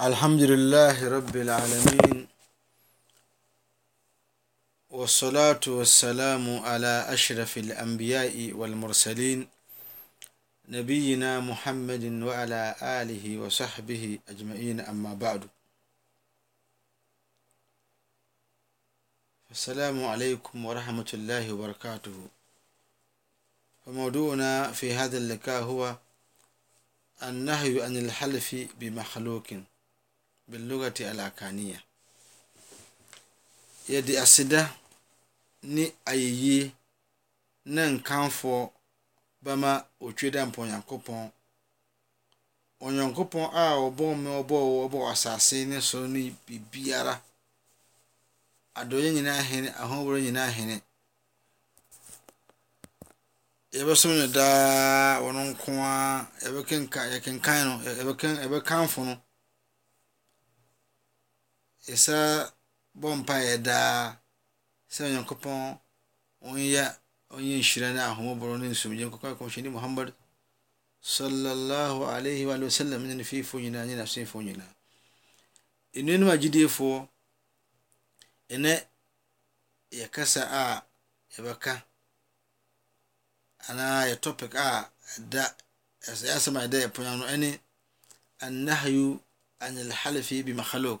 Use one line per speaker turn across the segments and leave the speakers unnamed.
الحمد لله رب العالمين والصلاة والسلام على أشرف الأنبياء والمرسلين نبينا محمد وعلى آله وصحبه أجمعين. أما بعد السلام عليكم ورحمة الله وبركاته. فموضوعنا في هذا اللقاء هو النهي عن الحلف بمخلوق. باللغة الأكانية yɛde aseda ne ayɛyie ne nkamfoɔ bɛma otwe da mpa onyankopɔn onyankopɔn a ɔbɔ me ɔbɔ ɔbɔ asase ne so ne biribiara adɔyɛ nyinaa hene ahoboro nyinaa hene yɛbɛsom no daa ɔno nko a yɛkenkan no yɛbɛkamfo no yɛsa bɔ mpaeɛ daa sɛ onyankopɔn ɔnyɛ ɔnyɛ nhyira ne ahomɔborɔ ne nsomgye nkɔkɔ kɔmhyɛni muhammad sallallahu alaihi wa sallam ne fiifoɔ nyinaa ne n'asomfoɔ nyinaa. Nnuanom agyidiefoɔ ɛnɛ yɛkasa a yɛbɛka anaa yɛ topic a ɛda ɛsɛ asɛm a ɛda yɛponya no ɛne annahyu an alhalfi bi makhaluk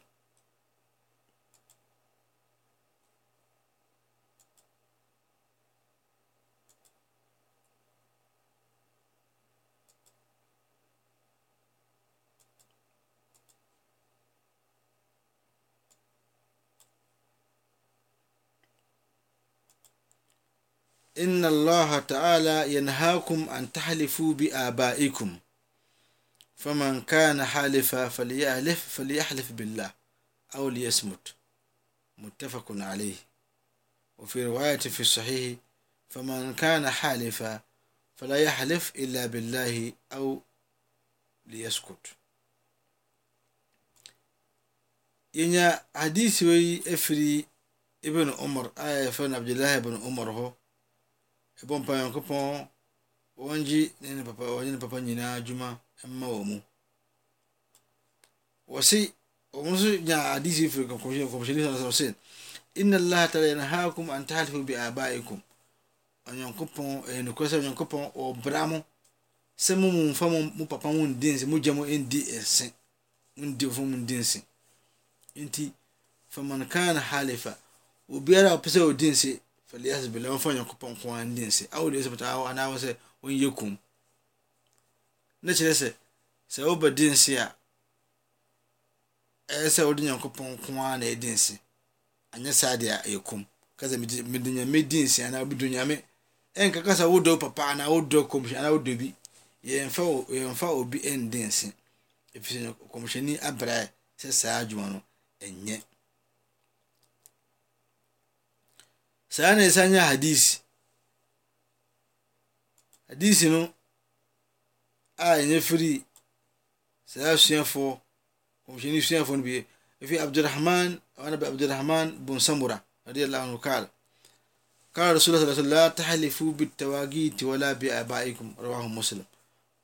إن الله تعالى ينهاكم أن تحلفوا بآبائكم. فمن كان حالفا فليحلف فليحلف بالله أو ليصمت. متفق عليه. وفي رواية في الصحيح فمن كان حالفا فلا يحلف إلا بالله أو ليسكت. ينيا حديث وي أفري ابن عمر آية فن عبد الله بن عمر هو ɛbɔ mpa nyankopɔn wɔngye ne ne papa wɔne ne papa nyinaa adwuma mma wɔ mu. Wɔse wɔn nso nya adisi firi kɔmhyɛni sɛ sɛ inna allah taala yanhaakum an tahlifu bi abaikum. Onyankopɔn ɛyɛ nokorɛ sɛ onyankopɔn ɔbra mo sɛ mo mu mfa mo papa mo ndi nse mo gya mo ndi nse mo ndi fo mo ndi nse. Nti faman halifa obiara a ɔpɛ sɛ ɔdi nse sɔle yɛ asebele wɔmfa nyankopɔn nko ara ndi nse. Awo deɛ sɛpɔtɔ awo anaa sɛ wɔnyɛ kum. Ne kyerɛ sɛ sɛ woba di nse a ɛyɛ sɛ wode nyankopɔn nko ara na ɛdi nse. Anyɛ saa deɛ ɛyɛ kum. Kasa mede nyame di nse anaa bido nyame. Ɛnkaka sɛ wodɔ papa anaa wodɔ kɔmhyɛ anaa wodɔ bi yɛmfa yɛmfa obi ɛndi nse. Ɛfiri sɛ kɔmhyɛni abrɛ sɛ saa adwuma no ɛnyɛ. Saa na ɛsan nyɛ hadisi hadisi no a ɛnyɛ firi saa suafoɔ kɔmhyɛni suafoɔ no bi ɛfi abdurrahman wani bi abdurrahman bun samura radiyallahu anhu kala رسول الله صلى الله عليه وسلم لا تحلفوا بالتواغيت ولا بآبائكم رواه مسلم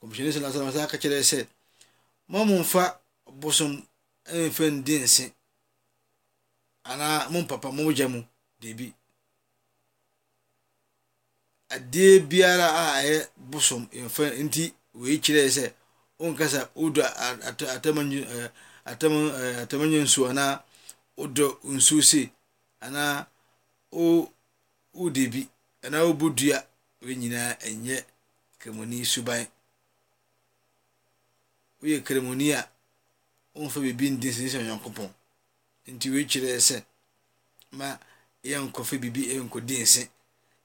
kɔmhyɛni عليه وسلم saa ka kyerɛ sɛ ma momfa bosom mfa ndi nse anaa mo papa mo gya mu debi adeɛ biara a ɛyɛ bosom mfa nti wei kyerɛ sɛ wonkasa wodɔ atamanya nsuo anaa wodɔ nsuo se anaa wode bi anaa wobɔ dua wei nyinaa ɛnyɛ kramoni suban. Woyɛ kramoni a womfa biribi ndi nsɛ sɛ onyankopɔn. Nti wei kyerɛ sɛ ma yɛnkɔfa biribi ɛnkɔdi nse.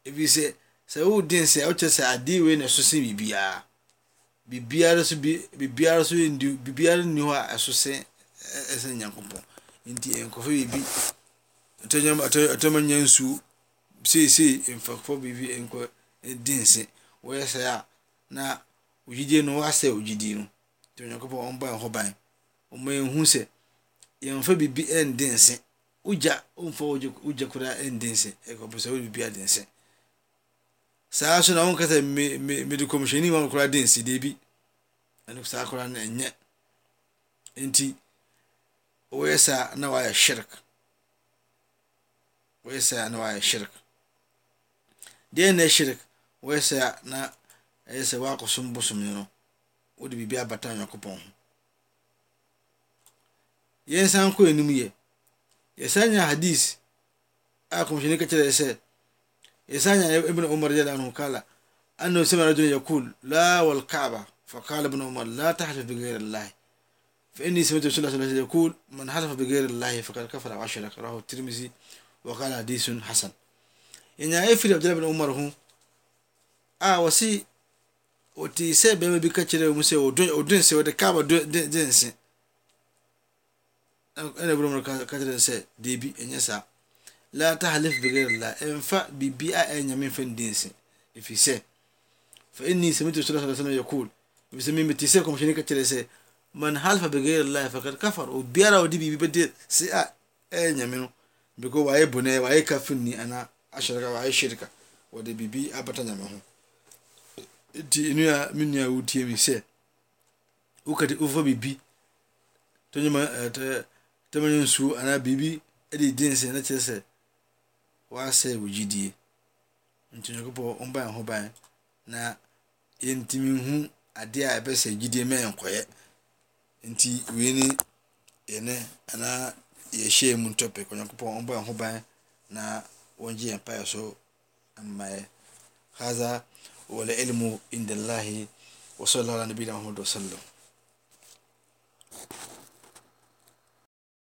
Ɛfiri sɛ sɛ wodi nse a wokyerɛ sɛ adeɛ wei na ɛso sɛ biribiara. Biribiara so bi biribiara so ndi biribiara nni hɔ a ɛso sɛ ɛsɛ nyankopɔn. Nti nkɔfo biribi atama nya nsuo seesei mfakfa biribi nkɔ di nse. Wɔyɛ sɛ a na ogyidie no wasɛ ogyidie no. Nti onyankopɔn ɔmbɔ yɛn ho ban. Ɔma yɛn hu sɛ yɛmfa biribi ndi nse. Wogya ɔmfa wogya koraa ndi nse. Ɛkɔpɛ sɛ wode biribi adi nse. Saa so na wonka sɛ mede kɔmhyɛni ma koraa di nse deebi ɛno saa koraa no ɛnyɛ. Nti wɔyɛ saa na wayɛ shirk. Wɔyɛ saa na wayɛ shirk. Deɛ na shirk wɔyɛ saa na ɛyɛ sɛ wakɔsom bosom no wode biribi abata onyankopɔn ho. Yɛnsan kɔ anim yɛ. Yɛsan nya hadis a kɔmhyɛni ka kyerɛ sɛ yɛsan nya ibn umar radiallahu anhu kala أنه سمع رجل يقول لا والكعبة فقال ابن عمر لا تحلف بغير الله فإني سمعت رسول الله صلى الله عليه وسلم يقول من حلف بغير الله فقد كفر وأشرك رواه الترمذي وقال حديث حسن يعني أفري عبد الله بن عمر هو آه وسي wɔte sɛ bɛrima bi ka kyerɛ mu sɛ ɔdwen sɛ wɔde kaaba dense ɛna mu ka kyerɛ sɛ deebi ɛnyɛ saa la tahlif bighairi ɛmfa biribi a ɛyɛ nyame mfa ndense ɛfiri sɛ fa inni samitu sallallahu alaihi wasallam yaqul ɛfiri sɛ memete sɛ kɔmhyɛne ka kyerɛ sɛ man halfa bighairi llah fakad kafar obiara a ɔde biribi bɛde se a ɛyɛ nyame no because wayɛ bɔnɛ wayɛ kafirni anaa ashraka wayɛ shirka wɔde biribi abata nyame ho nti nua me nua wotie mi sɛ wokate wofa biribi tɔnyɛma tɛmanya nsuo anaa biribi de di nsɛ na kyerɛ sɛ waasɛ wo gyidie nti onyankopɔn ɔmba yɛn ho ban na yɛntumi hu adeɛ a ɛbɛsɛ gyidie ma yɛn kɔyɛ nti wei ne yɛne anaa yɛhyɛ mu topic onyankopɔn ɔmbɔ yɛn ho ban na wɔngye yɛn payɛ so amma yɛ هذا والعلم عند الله وصلى الله على نبينا محمد وسلم